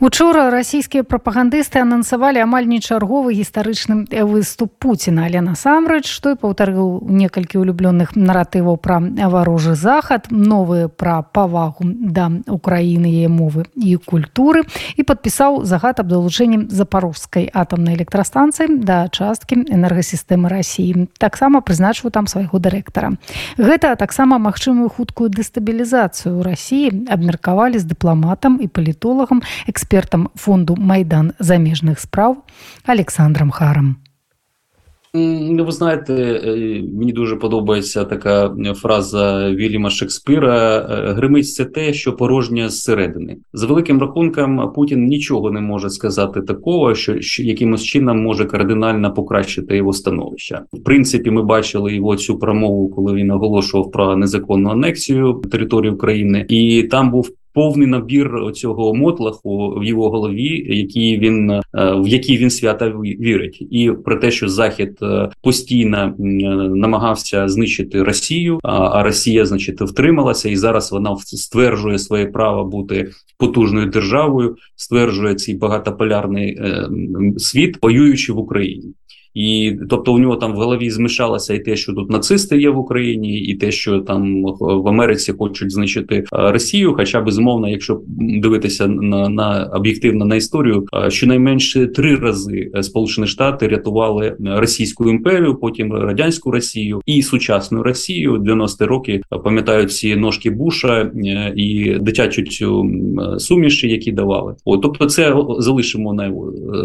Учора расійскія прапагандысты анансавалі амаль не чарговы гістарычны выступ Пуціна, але насамрэч, што і паўтарыў некалькі улюблёных наратываў пра варожы захад, новыя пра павагу да Украіны яе мовы і культуры і падпісаў загад аб далучэннем запарожскай атамнай электрастанцыі да часткі энергасістэмы рассіі. Таксама прызначыў там свайго дырэктара. Гэта таксама магчымую хуткую дэстабілізацыю рассіі абмеркавалі з дыпламатам і палітолагам эксперт экспертам фонду майдан замежных справ Александром Харам. Ну, ви знаєте, мені дуже подобається така фраза Вільяма Шекспіра: Гримить це те, що порожнє зсередини. За великим рахунком, Путін нічого не може сказати такого, що, що якимось чином може кардинально покращити його становище. В принципі, ми бачили його цю промову, коли він оголошував про незаконну анексію території України, і там був повний набір цього мотлаху в його голові, який він е, в який він свята вірить, і про те, що Захід е, постійно намагався знищити Росію, а Росія, значить, втрималася, і зараз вона стверджує своє право бути потужною державою, стверджує цей багатополярний е, світ, воюючи в Україні. І тобто у нього там в голові змішалося і те, що тут нацисти є в Україні, і те, що там в Америці хочуть знищити е, Росію. Хоча безумовно, якщо дивитися на на об'єктивно на історію, е, щонайменше три рази Сполучені Штати рятували Російську імперію, потім радянську Росію і сучасну Росію. 90-ті роки пам'ятають ці ножки Буша е, і дитячу цю суміші, які давали. О, тобто, це залишимо на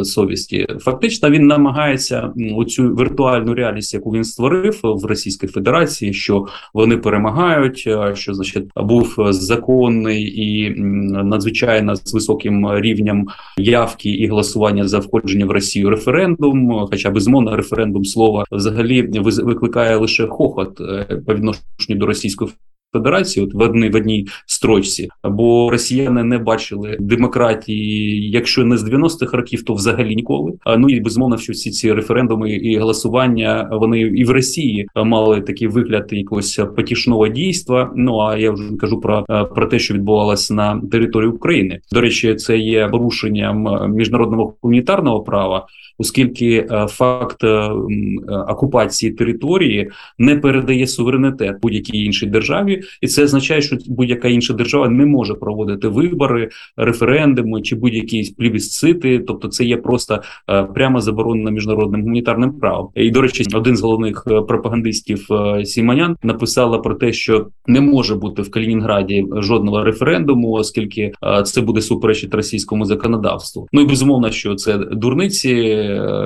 совісті. Фактично він намагається оцю віртуальну реальність, яку він створив в Російській Федерації, що вони перемагають, що значить був законний і надзвичайно з високим рівнем явки і голосування за входження в Росію референдум. Хоча безумовно референдум слова взагалі викликає лише хохот е, по відношенню до Російської Федерації, от в одній в одній строчці, бо росіяни не бачили демократії, якщо не з 90-х років, то взагалі ніколи. А ну і безумовно, що всі ці референдуми і голосування вони і в Росії мали такий вигляд якогось потішного дійства. Ну а я вже кажу про, про те, що відбувалося на території України. До речі, це є порушенням міжнародного гуманітарного права оскільки е, факт е, е, окупації території не передає суверенітет будь-якій іншій державі, і це означає, що будь-яка інша держава не може проводити вибори, референдуми чи будь-які плібісцити. Тобто, це є просто прямо заборонено міжнародним гуманітарним правом. І до речі, один з головних пропагандистів Сіманян написала про те, що не може бути в Калінінграді жодного референдуму, оскільки це буде суперечити російському законодавству. Ну і безумовно, що це дурниці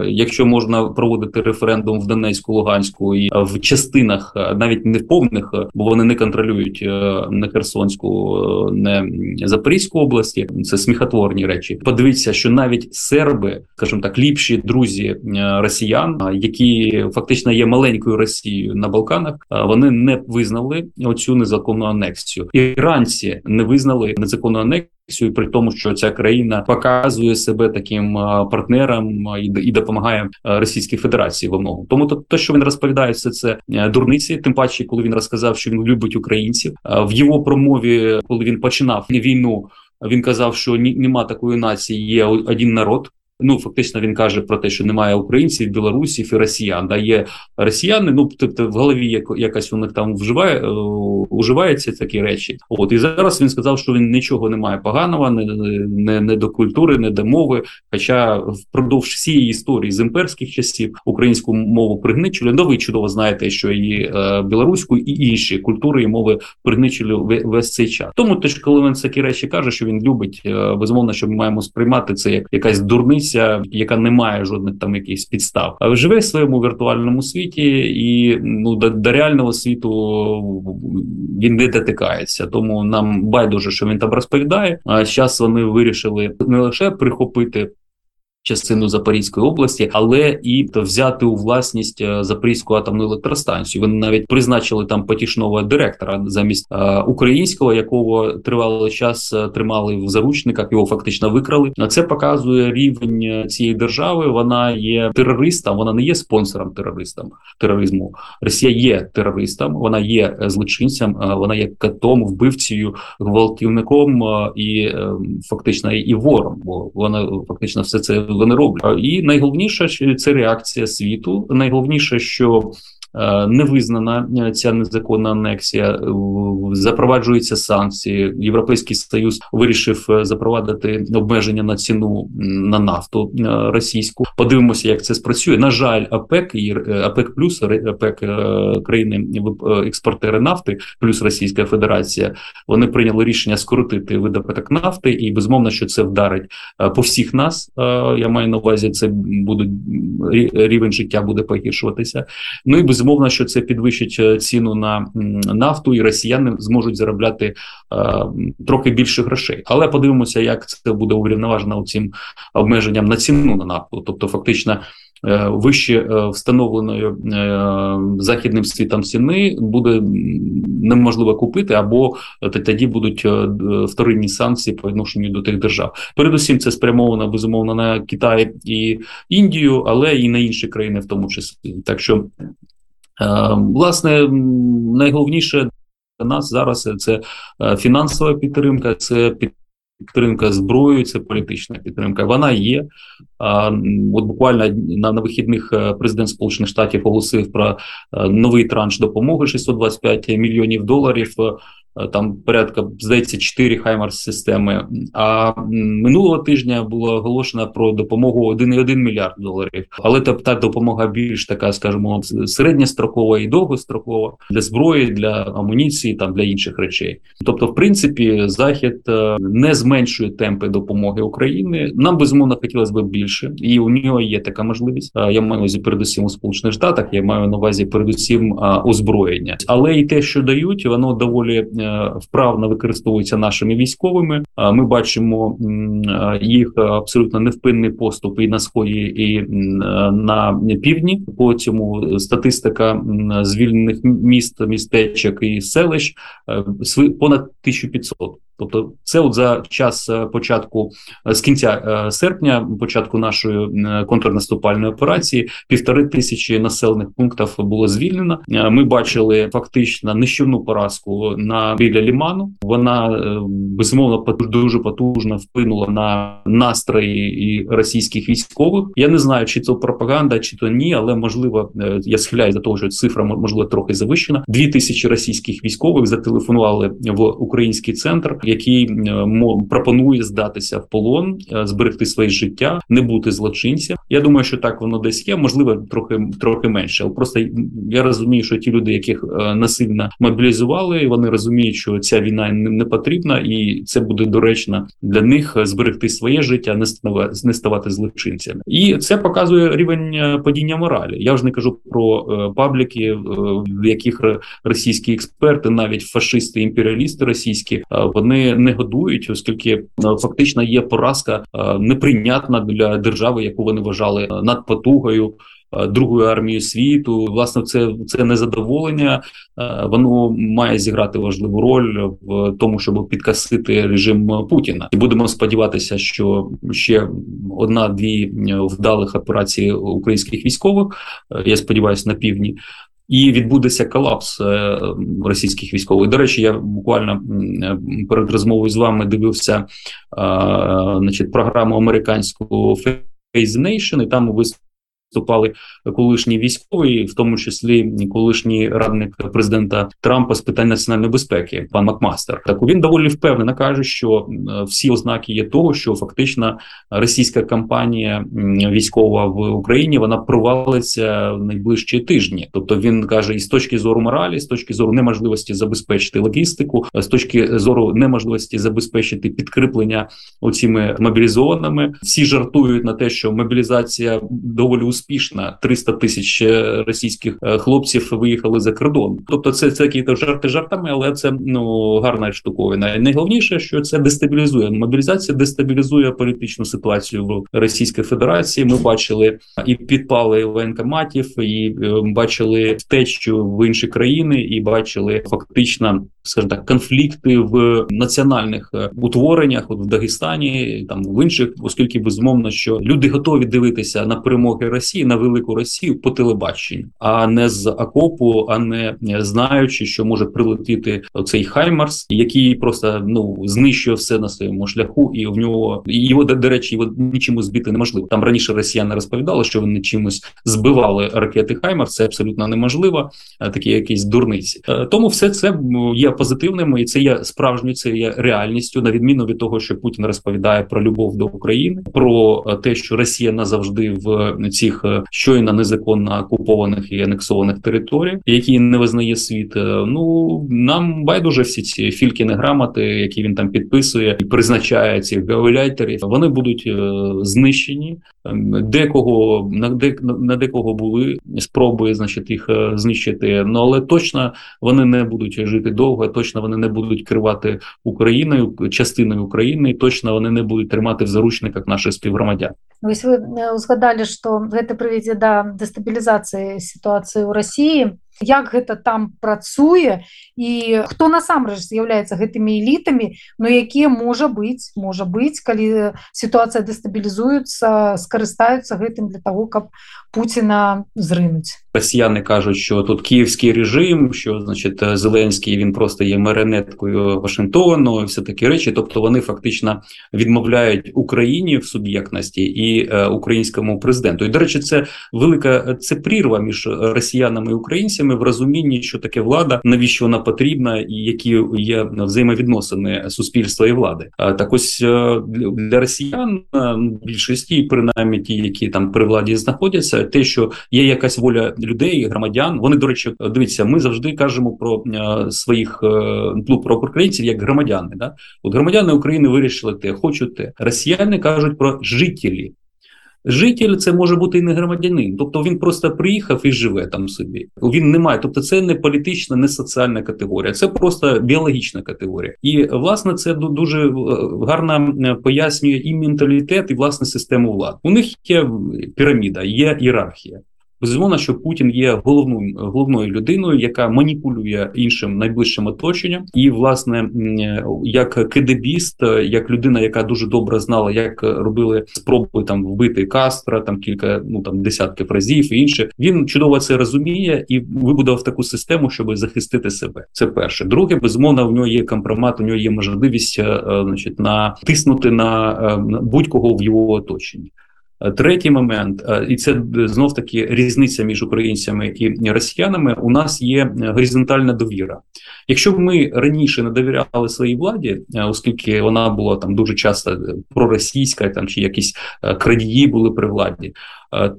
якщо можна проводити референдум в Донецьку, Луганську і в частинах, навіть не в повних, бо вони не контролюють е, не Херсонську, е, не Запорізьку області. Це сміхотворні речі. Подивіться, що навіть серби, скажімо так, ліпші друзі е, росіян, які фактично є маленькою Росією на Балканах, вони не визнали оцю незаконну анексію. Іранці не визнали незаконну анексію при тому, що ця країна показує себе таким партнером і допомагає Російській Федерації в многому. Тому то, що він розповідає, все це е, дурниці. Тим паче, коли він розказав, що він любить українців в його промові, коли він починав війну. Він казав, що ні, нема такої нації, є один народ. Ну фактично він каже про те, що немає українців, білорусів і росіян. Да є росіяни. Ну тобто в голові як, якась у них там вживає е, уживаються такі речі. От і зараз він сказав, що він нічого не має поганого, не, не, не до культури, не до мови. Хоча впродовж всієї історії з імперських часів українську мову пригничили. Ну ви чудово знаєте, що і е, білоруську, і інші культури і мови пригничили весь цей час. Тому теж, коли він такі речі каже, що він любить е, безумовно, що ми маємо сприймати це як якась дурниця одиниця, яка не має жодних там якихось підстав, а живе в своєму віртуальному світі, і ну до, до реального світу він не дотикається. Тому нам байдуже, що він там розповідає. А зараз вони вирішили не лише прихопити частину Запорізької області, але і взяти у власність е, Запорізьку атомну електростанцію. Вони навіть призначили там потішного директора замість е, українського, якого тривалий час е, тримали в заручниках. Його фактично викрали. На Це показує рівень цієї держави. Вона є терористом, вона не є спонсором терористам тероризму. Росія є терористом, вона є злочинцем, вона є катом, вбивцею, гвалтівником і фактично і вором, бо вона фактично все це вони роблять. І найголовніше це реакція світу. Найголовніше, що не визнана е, ця незаконна анексія, е, запроваджуються санкції. Європейський союз вирішив запровадити обмеження на ціну на нафту російську. Подивимося, як це спрацює. На жаль, АПЕК і АПЕК плюс АПЕК країни експортери нафти, плюс Російська Федерація. Вони прийняли рішення скоротити видобуток нафти, і безумовно, що це вдарить по всіх нас. Я маю на увазі, це будуть рівень життя буде погіршуватися. Ну і безумовно, безумовно, що це підвищить е, ціну на нафту, і росіяни зможуть заробляти е, трохи більше грошей. Але подивимося, як це буде урівноважено цим обмеженням на ціну на нафту, тобто фактично. Е, вище встановленої західним світом ціни буде неможливо купити, або тоді будуть вторинні санкції по відношенню до тих держав. Передусім, це спрямовано безумовно на Китай і Індію, але і на інші країни, в тому числі. Так що власне, найголовніше для нас зараз це е, фінансова підтримка, це підтримка зброєю, це політична підтримка. Вона є. От буквально на на вихідних е, президент Сполучених Штатів оголосив про новий транш допомоги 625 мільйонів доларів. Е, там порядка здається 4 хаймарс системи. А минулого тижня було оголошено про допомогу 1,1 мільярд доларів. Але та, та допомога більш така, скажімо, середньострокова і довгострокова для зброї, для амуніції, там для інших речей. Тобто, в принципі, захід е, не зменшує темпи допомоги України. Нам безумовно хотілося б більше, і у нього є така можливість. Е, я маю на увазі передусім у сполучених штатах. Я маю на увазі передусім озброєння, але і те, що дають, воно доволі вправно використовуються нашими військовими. Ми бачимо їх абсолютно невпинний поступ і на сході, і на півдні. По цьому статистика звільнених міст, містечок і селищ е, понад 1500. Тобто, це от за час е, початку е, з кінця е, серпня, початку нашої контрнаступальної операції, півтори тисячі населених пунктів було звільнено. Ми бачили фактично нищівну поразку на біля ліману. Вона безумовно дуже потужно вплинула на настрої і російських військових. Я не знаю, чи це пропаганда, чи то ні, але можливо я схиляю за того, що цифра можливо трохи завищена. Дві тисячі російських військових зателефонували в український центр який е, пропонує здатися в полон, е, зберегти своє життя, не бути злочинцем. Я думаю, що так воно десь є. Можливо, трохи трохи менше. Але просто я розумію, що ті люди, яких е, насильно мобілізували, вони розуміють, що ця війна не потрібна, і це буде доречно для них зберегти своє життя, не ставати, не ставати злочинцями. І це показує рівень падіння моралі. Я вже не кажу про пабліки, в яких російські експерти, навіть фашисти, імперіалісти російські, вони вони не годують, оскільки е, фактично є поразка е, неприйнятна для держави, яку вони вважали е, над потугою. Другою армією світу, власне, це це незадоволення. Воно має зіграти важливу роль в тому, щоб підкасити режим Путіна, і будемо сподіватися, що ще одна-дві вдалих операції українських військових. Я сподіваюся, на півдні і відбудеться колапс е, російських військових. До речі, я буквально перед розмовою з вами дивився значить, програму американську Face Nation, і там виступили виступали колишні військові, в тому числі колишній радник президента Трампа з питань національної безпеки, пан Макмастер. Так він доволі впевнено каже, що всі ознаки є того, що фактично російська кампанія військова в Україні вона провалиться в найближчі тижні. Тобто він каже, і з точки зору моралі, з точки зору неможливості забезпечити логістику, з точки зору неможливості забезпечити підкріплення оціми мобілізованими. Всі жартують на те, що мобілізація доволі успішна. 300 тисяч російських хлопців виїхали за кордон. Тобто, це це такі жарти жартами, але це ну гарна штуковина. Найголовніше, що це дестабілізує мобілізація, дестабілізує політичну ситуацію в Російській Федерації. Ми бачили і підпали воєнкоматів, і бачили втечу в інші країни, і бачили фактично скажімо так, конфлікти в національних е, утвореннях, от в Дагестані, там в інших, оскільки безумовно, що люди готові дивитися на перемоги Росії на велику Росію по телебаченню, а не з окопу, а не знаючи, що може прилетіти цей Хаймарс, який просто ну знищує все на своєму шляху, і в нього його до речі, його нічим збити неможливо. Там раніше росіяни розповідали, що вони чимось збивали ракети Хаймарс. Це абсолютно неможливо, такі якісь дурниці. Е, тому все це є позитивними, і це є справжньою, це є реальністю, на відміну від того, що Путін розповідає про любов до України, про е, те, що Росія назавжди в цих е, щойно незаконно окупованих і анексованих територіях, які не визнає світ. Е, ну нам байдуже всі ці фількіни грамоти, які він там підписує і призначає цих гауляйтерів, вони будуть знищені. Ем, декого на де на декого були спроби, значить, їх знищити. Ну але точно вони не будуть жити довго точно вони не будуть керувати Україною, частиною України, точно вони не будуть тримати в заручниках наших співгромадян. Вось вы узгадалі, што гэта прывядзе да дэстабілізацыі сітуацыі ў Росіі як гэта там працуе і хто насамрэч з'яўляецца гэтымі элітамі но якія можа быць можа быць калі сітуацыя дэстабілізуецца скарыстаюцца гэтым для того каб Путіна зринуть Росіяни кажуть, що тут київський режим, що значить Зеленський він просто є марионеткою Вашингтону, і все такі речі. Тобто вони фактично відмовляють Україні в суб'єктності і е, українському президенту. І до речі, це велика це прірва між росіянами і українцями в розумінні, що таке влада, навіщо вона потрібна, і які є взаємовідносини суспільства і влади. Так ось е, для росіян е, більшості, принаймні ті, які там при владі знаходяться, те, що є якась воля людей, громадян. Вони до речі, дивіться, ми завжди кажемо про е, своїх ну, про українців як громадяни. Да, от громадяни України вирішили те, хочуть те. Росіяни кажуть про жителі. Житель це може бути і не громадянин, тобто він просто приїхав і живе там собі. Він не має, тобто це не політична, не соціальна категорія, це просто біологічна категорія. І власне це дуже е, гарно е, пояснює і менталітет, і власне систему влади. У них є піраміда, є ієрархія. Безумовно, що Путін є головною головною людиною, яка маніпулює іншим найближчим оточенням, і власне як кедебіст, як людина, яка дуже добре знала, як робили спроби там вбити Кастра, там кілька ну там десятків разів і інше. Він чудово це розуміє і вибудував таку систему, щоб захистити себе. Це перше. Друге, безумовно, в нього є компромат, у нього є можливість, е, значить, натиснути на е, будь-кого в його оточенні. Е, третій момент, е, і це знов таки різниця між українцями і росіянами. У нас є горизонтальна довіра. Якщо б ми раніше не довіряли своїй владі, е, оскільки вона була там дуже часто проросійська, там чи якісь крадії були при владі,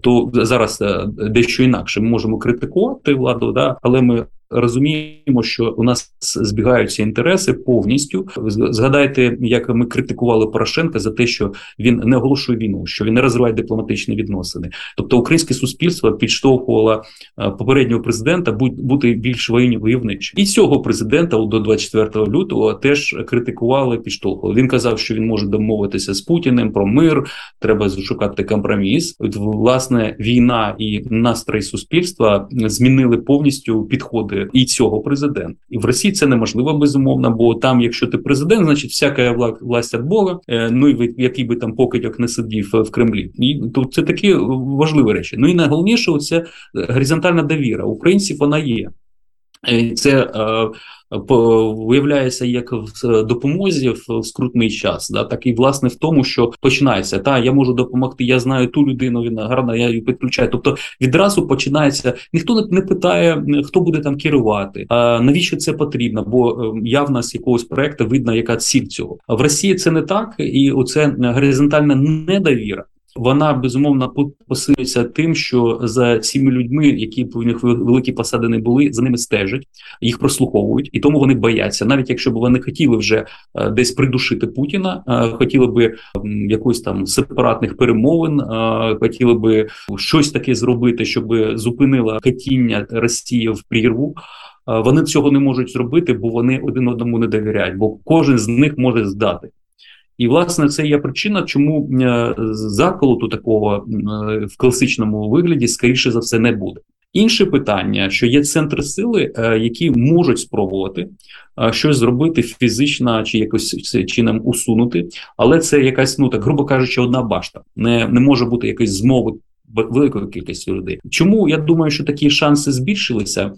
то зараз дещо інакше ми можемо критикувати владу, да, але ми розуміємо, що у нас збігаються інтереси повністю. Згадайте, як ми критикували Порошенка за те, що він не оголошує війну, що він не розвиває дипломатичні відносини. Тобто, українське суспільство підштовхувало е, попереднього президента бути більш войовничим. і цього президента до 24 лютого теж критикували, підштовхували. Він казав, що він може домовитися з Путіним про мир. Треба шукати компроміс. От, власне, війна і настрої суспільства змінили повністю підходи і цього президента. І в Росії це неможливо безумовно, бо там, якщо ти президент, значить всяка власть від Бога, е, ну і який би там покидьок не сидів в Кремлі. І то це такі важливі речі. Ну і найголовніше це горизонтальна довіра. Українців вона є. Це е, виявляється як в допомозі в скрутний час, да так і власне в тому, що починається та я можу допомогти. Я знаю ту людину. Він гарна, я її підключаю. Тобто відразу починається. Ніхто не питає, хто буде там керувати. А навіщо це потрібно? Бо ем, явно з якогось проекту видно, яка ціль цього. В Росії це не так, і оце горизонтальна недовіра Вона безумовно посилюється тим, що за цими людьми, які в них великі посади не були, за ними стежать, їх прослуховують, і тому вони бояться, навіть якщо б вони хотіли вже е, десь придушити Путіна, е, хотіли би якоїсь там сепаратних перемовин, е, хотіли би щось таке зробити, щоб зупинила катіння Росії в прірву. Вони цього не можуть зробити, бо вони один одному не довіряють, бо кожен з них може здати. І, власне, це є причина, чому е, заколоту такого е, в класичному вигляді, скоріше за все, не буде. Інше питання, що є центри сили, е, які можуть спробувати щось зробити фізично чи якось чином усунути, але це якась, ну так грубо кажучи, одна башта. Не не може бути якоїсь змови великою кількістю людей. Чому я думаю, що такі шанси збільшилися?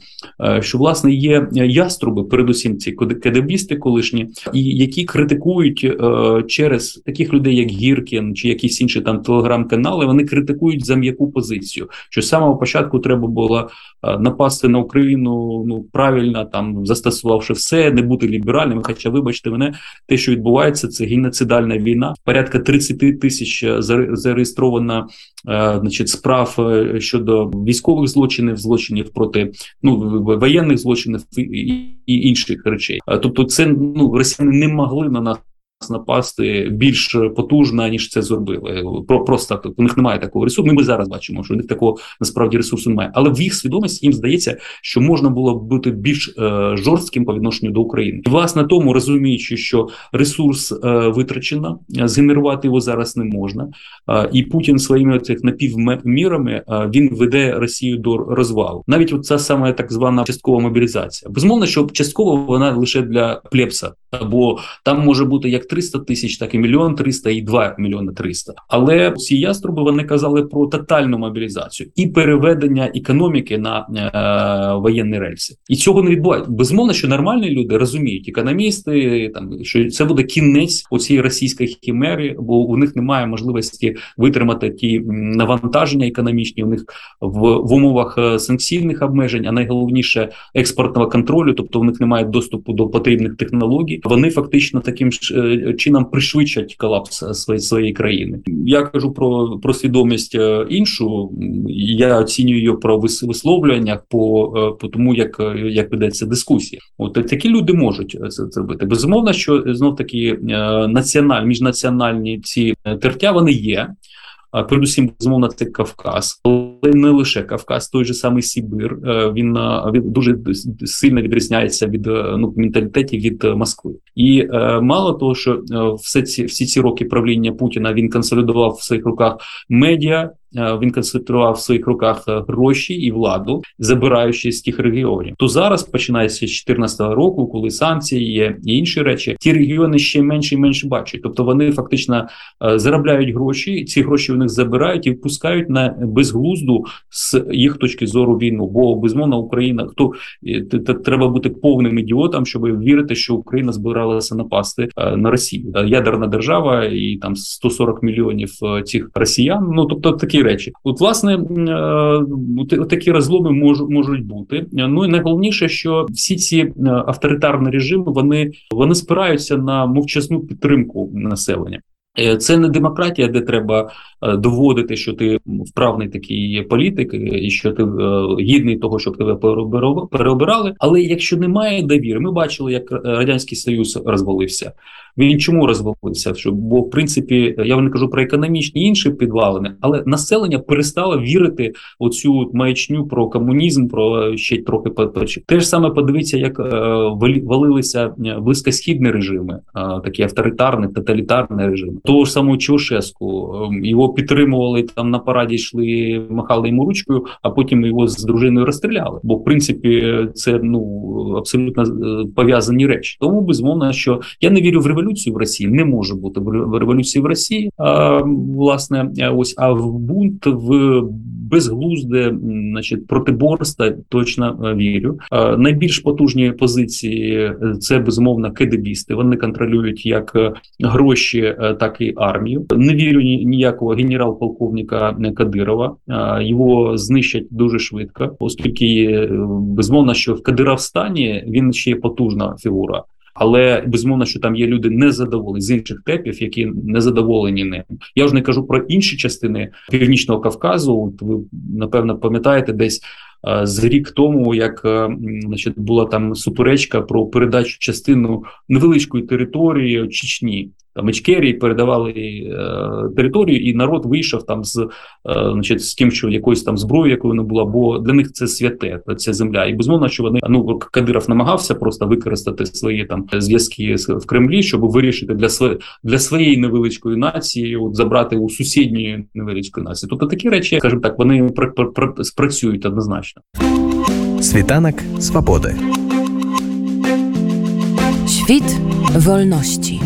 Е, що власне є яструби, передусім ці кедебісти колишні, і які критикують е, через таких людей, як Гіркін чи якісь інші там телеграм-канали. Вони критикують за м'яку позицію. Що з самого початку треба було е, напасти на Україну ну правильно там застосувавши все, не бути ліберальним. Хоча, вибачте, мене те, що відбувається, це геноцидальна війна. Порядка 30 тисяч зареєстрована значить, значить, справ е, щодо військових злочинів, злочинів проти ну воєнних злочинів і, інших речей. Тобто, це ну росіяни не могли на нас напасти більш потужна, ніж це зробили. Про просто у них немає такого ресурсу. Ми зараз бачимо, що у них такого насправді ресурсу немає. Але в їх свідомості їм здається, що можна було б бути більш е, жорстким по відношенню до України. І, власне, тому розуміючи, що ресурс е, витрачено, згенерувати його зараз не можна. Е, і Путін своїми цих напівмірами е, він веде Росію до розвалу. Навіть от ця саме так звана часткова мобілізація. Безумовно, що частково вона лише для плепса, або там може бути як 300 тисяч, так і мільйон 300 і 2 мільйони 300. Але ці яструби вони казали про тотальну мобілізацію і переведення економіки на е, воєнні рельси. І цього не відбувається. Безумовно, що нормальні люди розуміють, економісти там що це буде кінець оцієї російської хімери, бо у них немає можливості витримати ті навантаження економічні. У них в, в умовах е, санкційних обмежень, а найголовніше експортного контролю, тобто у них немає доступу до потрібних технологій. Вони фактично таким е, чином пришвидшать колапс своєї своєї країни. Я кажу про про свідомість е, іншу. Я оцінюю її про висловлюваннях по е, по тому, як як ведеться дискусія. От такі люди можуть це зробити. Безумовно, що знов таки національні міжнаціональні ці тертя вони є. Передусім, безумовно, це Кавказ, але не лише Кавказ, той же самий Сібир. Е, він він дуже сильно відрізняється від е, ну менталітетів від е, Москви. І мало того, що все ці всі ці роки правління Путіна він консолідував в своїх руках медіа, Е, він концентрував в своїх руках е, гроші і владу, забираючи з тих регіонів. То зараз починається з 2014 року, коли санкції є і інші речі, ті регіони ще менше і менше бачать. Тобто вони фактично е, заробляють гроші, ці гроші в них забирають і впускають на безглузду з їх точки зору війну. Бо безмовно Україна хто треба бути повним ідіотом, щоб вірити, що Україна збиралася напасти на Росію. Ядерна держава і там 140 мільйонів цих росіян. Ну тобто такі речі. От, власне, е, такі розломи можуть можуть бути. Ну і найголовніше, що всі ці е, авторитарні режими вони вони спираються на мовчасну підтримку населення. Е, це не демократія, де треба доводити, що ти вправний такий політик, і що ти гідний того, щоб тебе переобирали. Але якщо немає довіри, ми бачили, як радянський союз розвалився. Він чому розвалився? Що бо в принципі я не кажу про економічні інші підвалини, але населення перестало вірити оцю маячню про комунізм, про ще трохи Те ж саме подивіться, як е, валилися е, близькосхідні режими, е, такі авторитарні, тоталітарні режими. Того ж самого Чушеску. його підтримували там на параді, йшли, махали йому ручкою, а потім його з дружиною розстріляли. Бо в принципі це ну абсолютно пов'язані речі. Тому безумовно, що я не вірю в революцію в Росії не може бути в революції в Росії. А, Власне, ось а в бунт в безглузде, значить, протиборства точно е, вірю. Найбільш потужні позиції е, це безумовно кедебісти. Вони контролюють як е, гроші, так і армію. Не вірю ніякого генерал-полковника Кадирова. Його знищать дуже швидко, оскільки безумовно, що в Кадировстані він ще потужна фігура. Але безумовно, що там є люди незадоволені з інших тепів, які незадоволені ним. Я вже не кажу про інші частини північного Кавказу. Ви напевно пам'ятаєте десь. З рік тому, як значить, була там суперечка про передачу частину невеличкої території Чечні, там Ічкерії передавали е, територію, і народ вийшов там з е, значить, з тим, що якоюсь там зброєю, якою не була, бо для них це святе, ця земля. І безумовно, що вони ну Кадиров намагався просто використати свої там зв'язки в Кремлі, щоб вирішити для своє, для своєї невеличкої нації, от забрати у сусідньої невеличкої нації. Тобто такі речі, скажімо так, вони пр пр пр спрацюють однозначно. Світанок свободи. Świt wolności.